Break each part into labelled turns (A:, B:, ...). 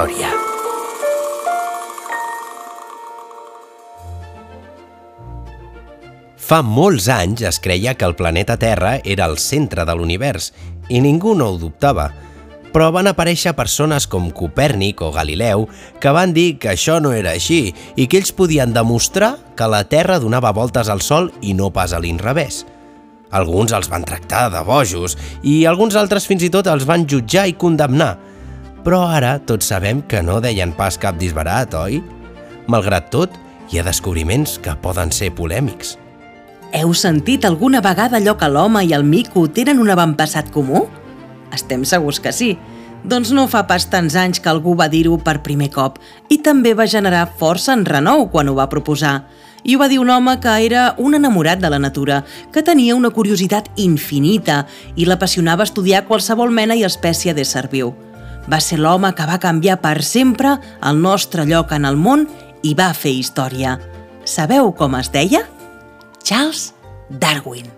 A: Història. Fa molts anys es creia que el planeta Terra era el centre de l'univers i ningú no ho dubtava. Però van aparèixer persones com Copèrnic o Galileu que van dir que això no era així i que ells podien demostrar que la Terra donava voltes al Sol i no pas a l'inrevés. Alguns els van tractar de bojos i alguns altres fins i tot els van jutjar i condemnar. Però ara tots sabem que no deien pas cap disbarat, oi? Malgrat tot, hi ha descobriments que poden ser polèmics.
B: Heu sentit alguna vegada allò que l'home i el mico tenen un avantpassat comú? Estem segurs que sí. Doncs no fa pas tants anys que algú va dir-ho per primer cop i també va generar força en renou quan ho va proposar. I ho va dir un home que era un enamorat de la natura, que tenia una curiositat infinita i l'apassionava estudiar qualsevol mena i espècie d'ésser viu. Va ser l'home que va canviar per sempre el nostre lloc en el món i va fer història. Sabeu com es deia? Charles Darwin.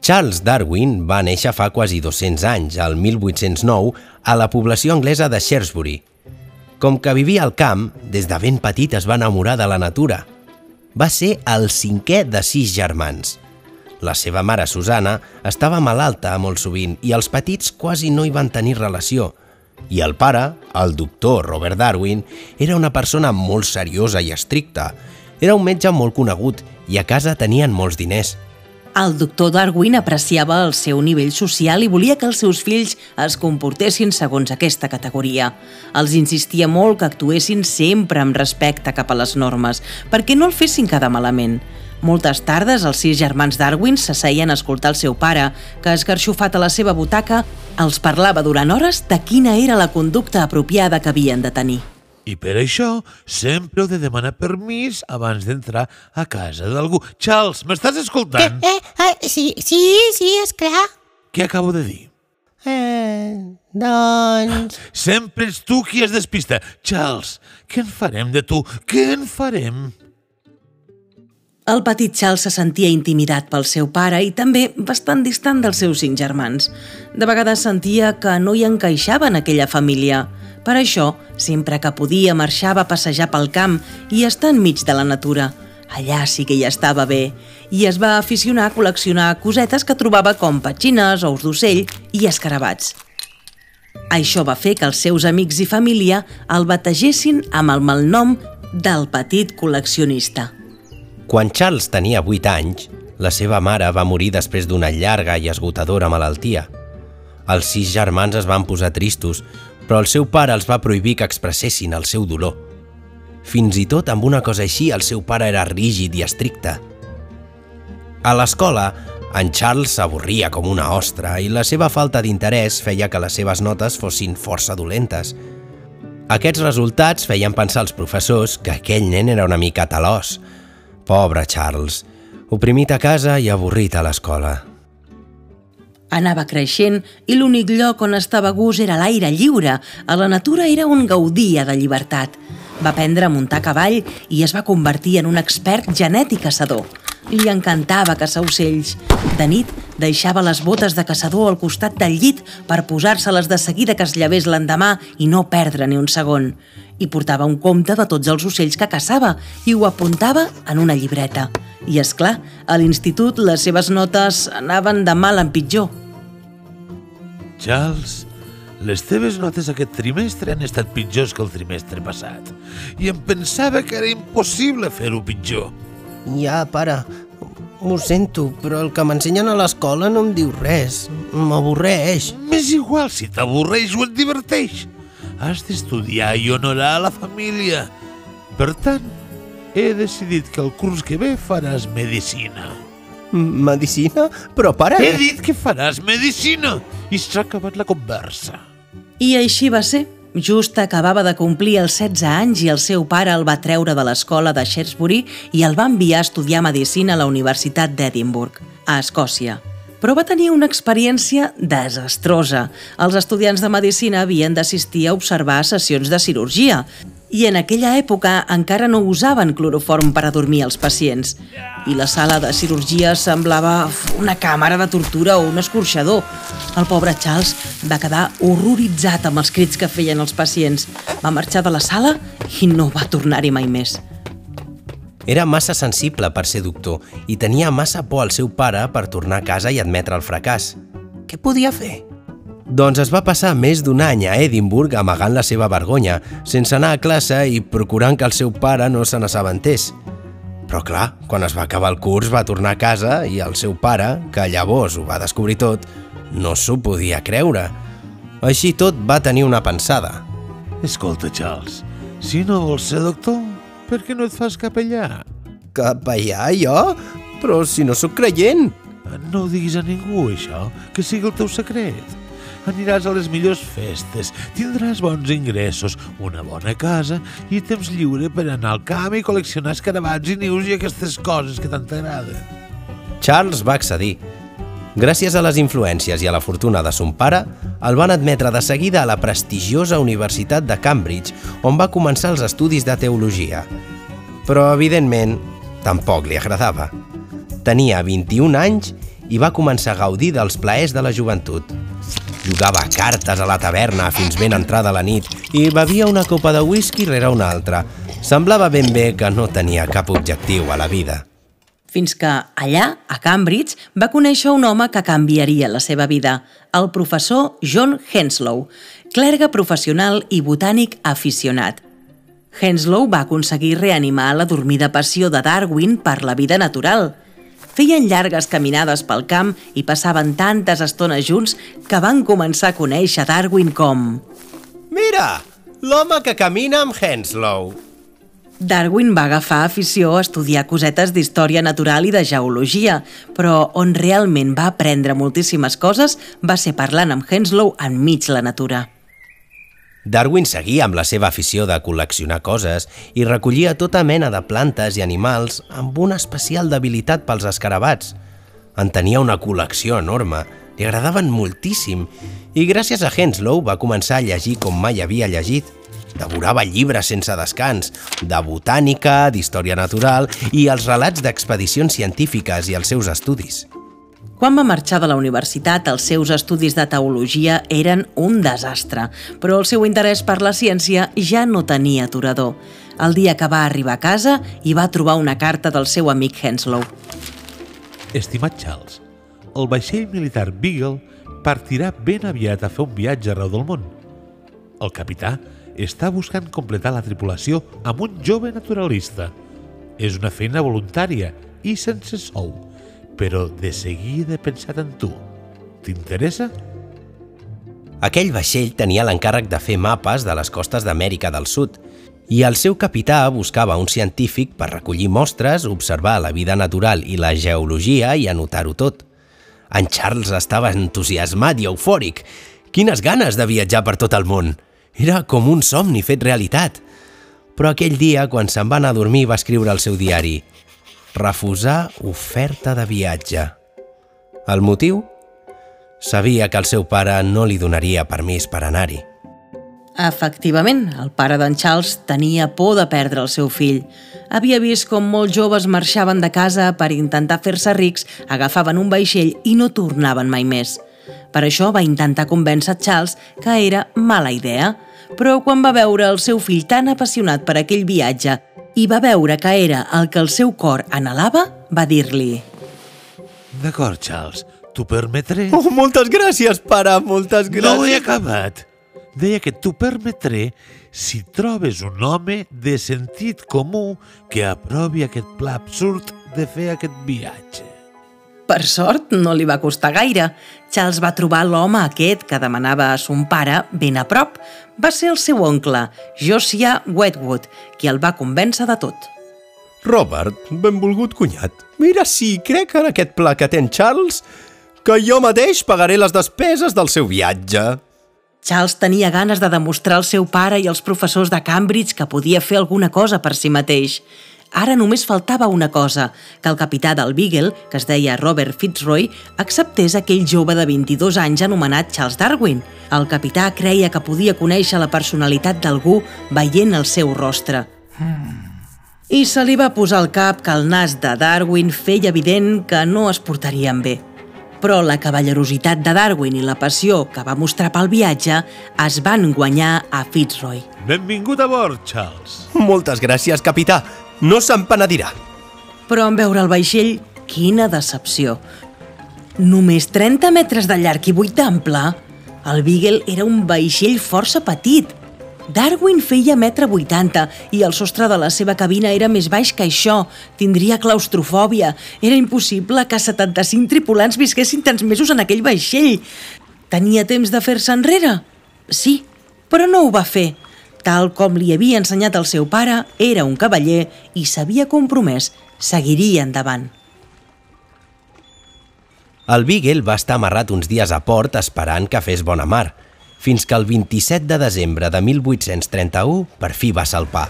A: Charles Darwin va néixer fa quasi 200 anys, al 1809, a la població anglesa de Shrewsbury. Com que vivia al camp, des de ben petit es va enamorar de la natura. Va ser el cinquè de sis germans. La seva mare, Susana, estava malalta molt sovint i els petits quasi no hi van tenir relació. I el pare, el doctor Robert Darwin, era una persona molt seriosa i estricta. Era un metge molt conegut i a casa tenien molts diners.
B: El doctor Darwin apreciava el seu nivell social i volia que els seus fills es comportessin segons aquesta categoria. Els insistia molt que actuessin sempre amb respecte cap a les normes, perquè no el fessin quedar malament. Moltes tardes, els sis germans Darwin s'asseien a escoltar el seu pare, que, esgarxofat a la seva butaca, els parlava durant hores de quina era la conducta apropiada que havien de tenir.
C: I per això sempre heu de demanar permís abans d'entrar a casa d'algú. Charles, m'estàs escoltant?
D: Eh, eh, sí, sí, sí, és clar.
C: Què acabo de dir?
D: Eh, doncs...
C: Sempre ets tu qui es despista. Charles, què en farem de tu? Què en farem?
B: El petit Charles se sentia intimidat pel seu pare i també bastant distant dels seus cinc germans. De vegades sentia que no hi encaixava en aquella família. Per això, sempre que podia marxava a passejar pel camp i estar enmig de la natura. Allà sí que hi estava bé i es va aficionar a col·leccionar cosetes que trobava com petxines, ous d'ocell i escarabats. Això va fer que els seus amics i família el bategessin amb el malnom del petit col·leccionista.
A: Quan Charles tenia 8 anys, la seva mare va morir després d'una llarga i esgotadora malaltia. Els sis germans es van posar tristos, però el seu pare els va prohibir que expressessin el seu dolor. Fins i tot amb una cosa així, el seu pare era rígid i estricte. A l'escola, en Charles s'avorria com una ostra i la seva falta d'interès feia que les seves notes fossin força dolentes. Aquests resultats feien pensar als professors que aquell nen era una mica talós, Pobre Charles, oprimit a casa i avorrit a l'escola.
B: Anava creixent i l'únic lloc on estava a gust era l'aire lliure. A la natura era on gaudia de llibertat. Va aprendre a muntar cavall i es va convertir en un expert genètic caçador. Li encantava caçar ocells. De nit deixava les botes de caçador al costat del llit per posar-se-les de seguida que es llevés l'endemà i no perdre ni un segon. I portava un compte de tots els ocells que caçava i ho apuntava en una llibreta. I, és clar, a l'institut les seves notes anaven de mal en pitjor.
C: Charles, les teves notes aquest trimestre han estat pitjors que el trimestre passat. I em pensava que era impossible fer-ho pitjor.
D: Ja, pare, ho sento, però el que m'ensenyen a l'escola no em diu res. M'avorreix.
C: M'és igual si t'avorreix o et diverteix. Has d'estudiar i honorar la família. Per tant, he decidit que el curs que ve faràs medicina.
D: Medicina? Però, pare...
C: He dit que faràs medicina i s'ha acabat la conversa.
B: I així va ser. Just acabava de complir els 16 anys i el seu pare el va treure de l'escola de Shrewsbury i el va enviar a estudiar Medicina a la Universitat d'Edimburg, a Escòcia. Però va tenir una experiència desastrosa. Els estudiants de Medicina havien d'assistir a observar sessions de cirurgia I en aquella època encara no usaven cloroform per a dormir els pacients. I la sala de cirurgia semblava una càmera de tortura o un escorxador. El pobre Charles va quedar horroritzat amb els crits que feien els pacients. Va marxar de la sala i no va tornar-hi mai més.
A: Era massa sensible per ser doctor i tenia massa por al seu pare per tornar a casa i admetre el fracàs. Què podia fer? Doncs es va passar més d'un any a Edimburg amagant la seva vergonya, sense anar a classe i procurant que el seu pare no se n'assabentés. Però clar, quan es va acabar el curs va tornar a casa i el seu pare, que llavors ho va descobrir tot, no s'ho podia creure. Així tot va tenir una pensada.
C: Escolta, Charles, si no vols ser doctor, per què no et fas capellà?
A: Capellà, jo? Però si no sóc creient.
C: No ho diguis a ningú, això, que sigui el teu secret. Aniràs a les millors festes, tindràs bons ingressos, una bona casa i temps lliure per anar al camp i col·leccionar escarabats i nius i aquestes coses que tant t'agraden.
A: Charles va accedir. Gràcies a les influències i a la fortuna de son pare, el van admetre de seguida a la prestigiosa Universitat de Cambridge, on va començar els estudis de teologia. Però, evidentment, tampoc li agradava. Tenia 21 anys i va començar a gaudir dels plaers de la joventut. Jugava cartes a la taverna fins ben entrada la nit i bevia una copa de whisky rere una altra. Semblava ben bé que no tenia cap objectiu a la vida.
B: Fins que allà, a Cambridge, va conèixer un home que canviaria la seva vida, el professor John Henslow, clergue professional i botànic aficionat. Henslow va aconseguir reanimar la dormida passió de Darwin per la vida natural – Feien llargues caminades pel camp i passaven tantes estones junts que van començar a conèixer Darwin com...
A: Mira, l'home que camina amb Henslow.
B: Darwin va agafar afició a estudiar cosetes d'història natural i de geologia, però on realment va aprendre moltíssimes coses va ser parlant amb Henslow enmig la natura.
A: Darwin seguia amb la seva afició de col·leccionar coses i recollia tota mena de plantes i animals amb una especial debilitat pels escarabats. En tenia una col·lecció enorme, li agradaven moltíssim i gràcies a Henslow va començar a llegir com mai havia llegit. Devorava llibres sense descans, de botànica, d'història natural i els relats d'expedicions científiques i els seus estudis.
B: Quan va marxar de la universitat, els seus estudis de teologia eren un desastre, però el seu interès per la ciència ja no tenia aturador. El dia que va arribar a casa, hi va trobar una carta del seu amic Henslow.
C: Estimat Charles, el vaixell militar Beagle partirà ben aviat a fer un viatge arreu del món. El capità està buscant completar la tripulació amb un jove naturalista. És una feina voluntària i sense sou però de seguida he pensat en tu. T'interessa?
A: Aquell vaixell tenia l'encàrrec de fer mapes de les costes d'Amèrica del Sud i el seu capità buscava un científic per recollir mostres, observar la vida natural i la geologia i anotar-ho tot. En Charles estava entusiasmat i eufòric. Quines ganes de viatjar per tot el món! Era com un somni fet realitat. Però aquell dia, quan se'n va anar a dormir, va escriure al seu diari refusar oferta de viatge. El motiu? Sabia que el seu pare no li donaria permís per anar-hi.
B: Efectivament, el pare d'en Charles tenia por de perdre el seu fill. Havia vist com molts joves marxaven de casa per intentar fer-se rics, agafaven un vaixell i no tornaven mai més. Per això va intentar convèncer Charles que era mala idea, però quan va veure el seu fill tan apassionat per aquell viatge i va veure que era el que el seu cor anhelava, va dir-li
C: D'acord, Charles, t'ho permetré...
A: Oh, moltes gràcies, pare, moltes gràcies.
C: No he acabat. Deia que t'ho permetré si trobes un home de sentit comú que aprovi aquest pla absurd de fer aquest viatge.
B: Per sort, no li va costar gaire. Charles va trobar l'home aquest que demanava a son pare ben a prop. Va ser el seu oncle, Josiah Wedgwood, qui el va convèncer de tot.
A: Robert, benvolgut cunyat, mira si crec en aquest pla que té en Charles, que jo mateix pagaré les despeses del seu viatge.
B: Charles tenia ganes de demostrar al seu pare i als professors de Cambridge que podia fer alguna cosa per si mateix. Ara només faltava una cosa, que el capità del Beagle, que es deia Robert Fitzroy, acceptés aquell jove de 22 anys anomenat Charles Darwin. El capità creia que podia conèixer la personalitat d'algú veient el seu rostre. I se li va posar al cap que el nas de Darwin feia evident que no es portarien bé. Però la cavallerositat de Darwin i la passió que va mostrar pel viatge es van guanyar a Fitzroy.
C: Benvingut a bord, Charles.
A: Moltes gràcies, capità. No se'n penedirà.
B: Però en veure el vaixell, quina decepció. Només 30 metres de llarg i 8 d'ample. El Beagle era un vaixell força petit. Darwin feia metre 80 i el sostre de la seva cabina era més baix que això. Tindria claustrofòbia. Era impossible que 75 tripulants visquessin tants mesos en aquell vaixell. Tenia temps de fer-se enrere? Sí, però no ho va fer. Tal com li havia ensenyat el seu pare, era un cavaller i s'havia compromès. Seguiria endavant.
A: El Beagle va estar amarrat uns dies a port esperant que fes bona mar, fins que el 27 de desembre de 1831 per fi va salpar.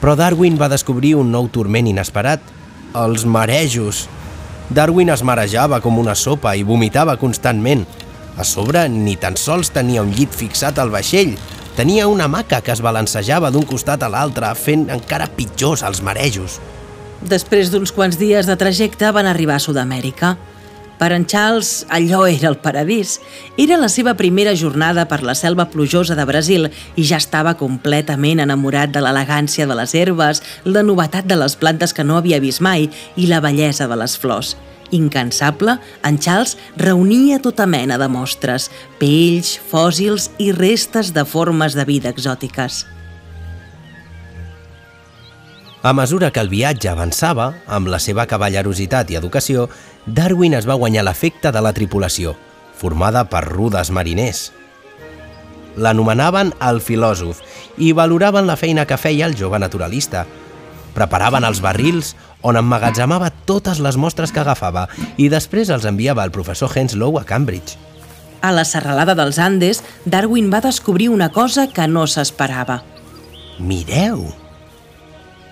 A: Però Darwin va descobrir un nou turment inesperat, els marejos. Darwin es marejava com una sopa i vomitava constantment. A sobre, ni tan sols tenia un llit fixat al vaixell, tenia una maca que es balancejava d'un costat a l'altre, fent encara pitjors els marejos.
B: Després d'uns quants dies de trajecte van arribar a Sud-amèrica. Per en Charles, allò era el paradís. Era la seva primera jornada per la selva plujosa de Brasil i ja estava completament enamorat de l'elegància de les herbes, la novetat de les plantes que no havia vist mai i la bellesa de les flors. Incansable, en Charles reunia tota mena de mostres, pells, fòssils i restes de formes de vida exòtiques.
A: A mesura que el viatge avançava, amb la seva cavallerositat i educació, Darwin es va guanyar l'efecte de la tripulació, formada per rudes mariners. L'anomenaven el filòsof i valoraven la feina que feia el jove naturalista. Preparaven els barrils on emmagatzemava totes les mostres que agafava i després els enviava al professor Henslow a Cambridge.
B: A la serralada dels Andes, Darwin va descobrir una cosa que no s'esperava.
A: Mireu!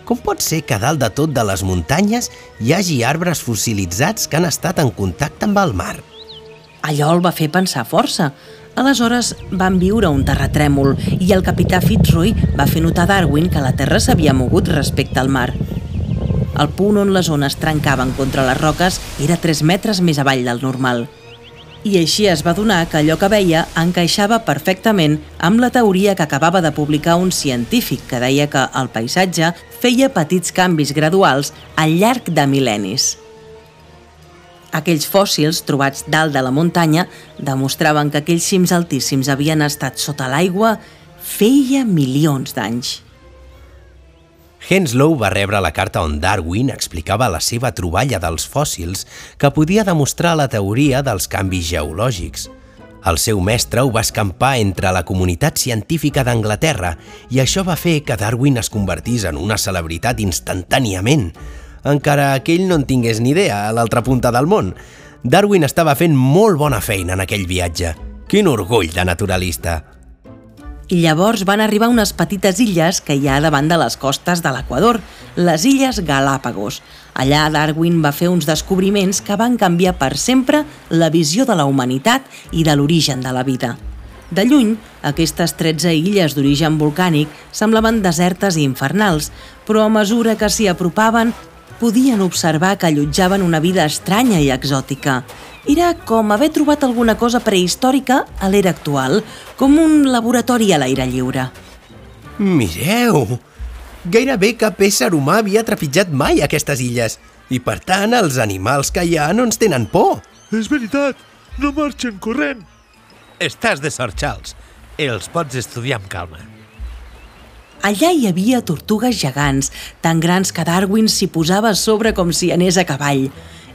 A: Com pot ser que dalt de tot de les muntanyes hi hagi arbres fossilitzats que han estat en contacte amb el mar?
B: Allò el va fer pensar força. Aleshores van viure un terratrèmol i el capità Fitzroy va fer notar a Darwin que la Terra s'havia mogut respecte al mar. El punt on les ones trencaven contra les roques era 3 metres més avall del normal. I així es va donar que allò que veia encaixava perfectament amb la teoria que acabava de publicar un científic que deia que el paisatge feia petits canvis graduals al llarg de mil·lennis. Aquells fòssils trobats dalt de la muntanya demostraven que aquells cims altíssims havien estat sota l'aigua feia milions d'anys.
A: Henslow va rebre la carta on Darwin explicava la seva troballa dels fòssils que podia demostrar la teoria dels canvis geològics. El seu mestre ho va escampar entre la comunitat científica d'Anglaterra i això va fer que Darwin es convertís en una celebritat instantàniament, encara que ell no en tingués ni idea a l'altra punta del món. Darwin estava fent molt bona feina en aquell viatge. Quin orgull de naturalista!
B: I llavors van arribar unes petites illes que hi ha davant de les costes de l'Equador, les illes Galàpagos. Allà Darwin va fer uns descobriments que van canviar per sempre la visió de la humanitat i de l'origen de la vida. De lluny, aquestes 13 illes d'origen volcànic semblaven desertes i infernals, però a mesura que s'hi apropaven, podien observar que allotjaven una vida estranya i exòtica. Era com haver trobat alguna cosa prehistòrica a l'era actual, com un laboratori a l'aire lliure.
A: Mireu! Gairebé cap ésser humà havia trepitjat mai aquestes illes i, per tant, els animals que hi ha no ens tenen por.
C: És veritat, no marxen corrent. Estàs de sort, Charles. Els pots estudiar amb calma.
B: Allà hi havia tortugues gegants, tan grans que Darwin s'hi posava a sobre com si anés a cavall.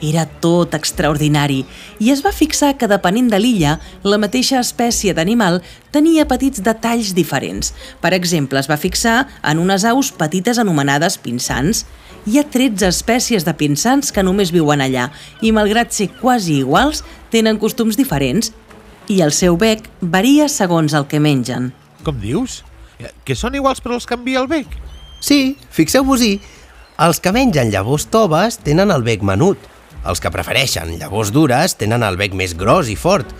B: Era tot extraordinari i es va fixar que depenent de l'illa, la mateixa espècie d'animal tenia petits detalls diferents. Per exemple, es va fixar en unes aus petites anomenades pinsans. Hi ha 13 espècies de pinsans que només viuen allà i, malgrat ser quasi iguals, tenen costums diferents i el seu bec varia segons el que mengen.
C: Com dius? Que són iguals però els canvia el bec?
A: Sí, fixeu-vos-hi. Els que mengen llavors toves tenen el bec menut. Els que prefereixen llavors dures tenen el bec més gros i fort.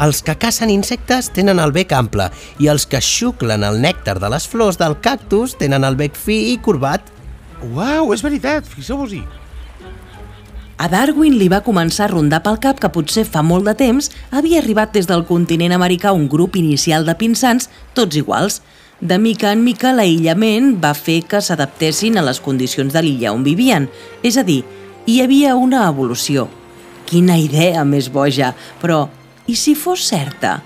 A: Els que cacen insectes tenen el bec ample i els que xuclen el nèctar de les flors del cactus tenen el bec fi i corbat.
C: Uau, és veritat, fixeu-vos-hi.
B: A Darwin li va començar a rondar pel cap que potser fa molt de temps havia arribat des del continent americà un grup inicial de pinsans, tots iguals. De mica en mica, l'aïllament va fer que s'adaptessin a les condicions de l'illa on vivien, és a dir, hi havia una evolució. Quina idea més boja, però i si fos certa?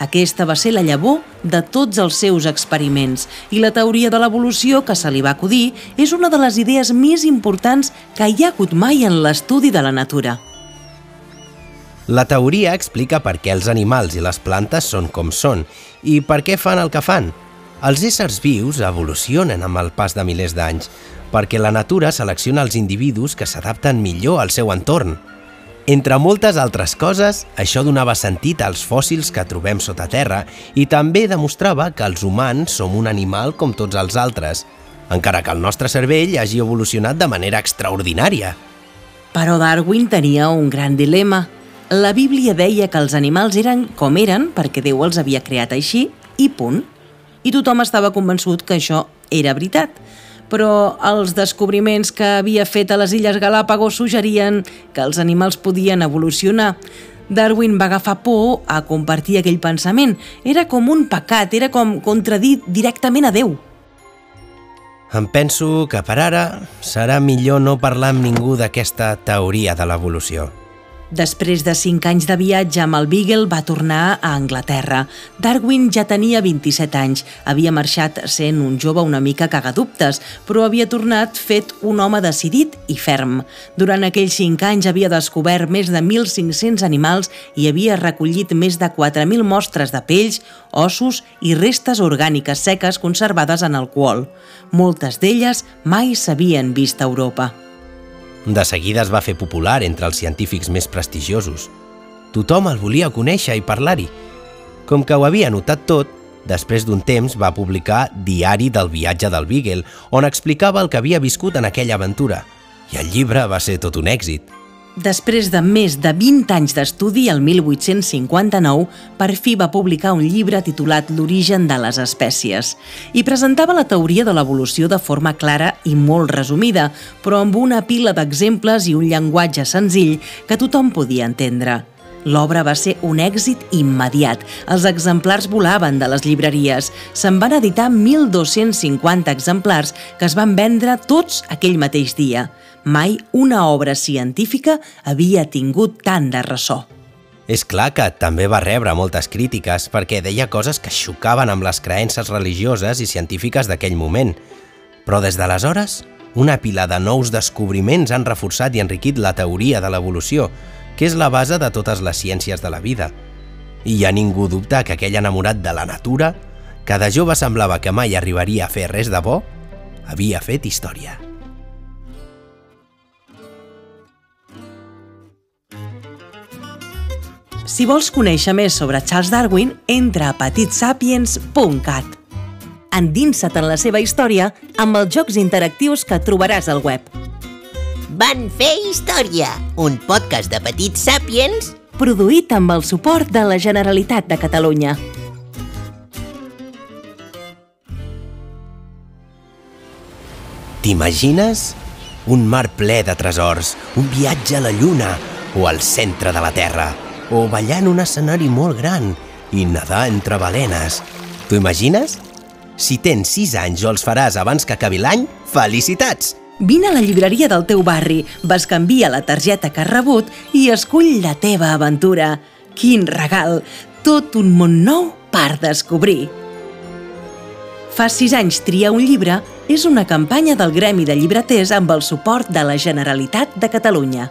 B: Aquesta va ser la llavor de tots els seus experiments i la teoria de l'evolució que se li va acudir és una de les idees més importants que hi ha hagut mai en l'estudi de la natura.
A: La teoria explica per què els animals i les plantes són com són i per què fan el que fan. Els éssers vius evolucionen amb el pas de milers d'anys perquè la natura selecciona els individus que s'adapten millor al seu entorn. Entre moltes altres coses, això donava sentit als fòssils que trobem sota terra i també demostrava que els humans som un animal com tots els altres, encara que el nostre cervell hagi evolucionat de manera extraordinària.
B: Però Darwin tenia un gran dilema. La Bíblia deia que els animals eren com eren perquè Déu els havia creat així i punt. I tothom estava convençut que això era veritat però els descobriments que havia fet a les Illes Galàpagos suggerien que els animals podien evolucionar. Darwin va agafar por a compartir aquell pensament. Era com un pecat, era com contradir directament a Déu.
A: Em penso que per ara serà millor no parlar amb ningú d'aquesta teoria de l'evolució.
B: Després de cinc anys de viatge amb el Beagle va tornar a Anglaterra. Darwin ja tenia 27 anys, havia marxat sent un jove una mica cagadubtes, però havia tornat fet un home decidit i ferm. Durant aquells cinc anys havia descobert més de 1.500 animals i havia recollit més de 4.000 mostres de pells, ossos i restes orgàniques seques conservades en alcohol. Moltes d'elles mai s'havien vist a Europa.
A: De seguida es va fer popular entre els científics més prestigiosos. Tothom el volia conèixer i parlar-hi. Com que ho havia notat tot, després d'un temps va publicar Diari del viatge del Beagle, on explicava el que havia viscut en aquella aventura. I el llibre va ser tot un èxit.
B: Després de més de 20 anys d'estudi, el 1859, per fi va publicar un llibre titulat L'origen de les espècies i presentava la teoria de l'evolució de forma clara i molt resumida, però amb una pila d'exemples i un llenguatge senzill que tothom podia entendre. L'obra va ser un èxit immediat. Els exemplars volaven de les llibreries. Se'n van editar 1.250 exemplars que es van vendre tots aquell mateix dia mai una obra científica havia tingut tant de ressò.
A: És clar que també va rebre moltes crítiques perquè deia coses que xocaven amb les creences religioses i científiques d'aquell moment. Però des d'aleshores, una pila de nous descobriments han reforçat i enriquit la teoria de l'evolució, que és la base de totes les ciències de la vida. I ja ningú dubta que aquell enamorat de la natura, que de jove semblava que mai arribaria a fer res de bo, havia fet història.
B: Si vols conèixer més sobre Charles Darwin, entra a petitsapiens.cat. Endinsa't en la seva història amb els jocs interactius que trobaràs al web.
E: Van fer història, un podcast de Petits Sàpiens
B: produït amb el suport de la Generalitat de Catalunya.
A: T'imagines? Un mar ple de tresors, un viatge a la Lluna o al centre de la Terra – o ballant un escenari molt gran i nedar entre balenes. T'ho imagines? Si tens 6 anys o els faràs abans que acabi l'any, felicitats!
B: Vine a la llibreria del teu barri, canviar la targeta que has rebut i escull la teva aventura. Quin regal! Tot un món nou per descobrir! Fa sis anys triar un llibre és una campanya del Gremi de Llibreters amb el suport de la Generalitat de Catalunya.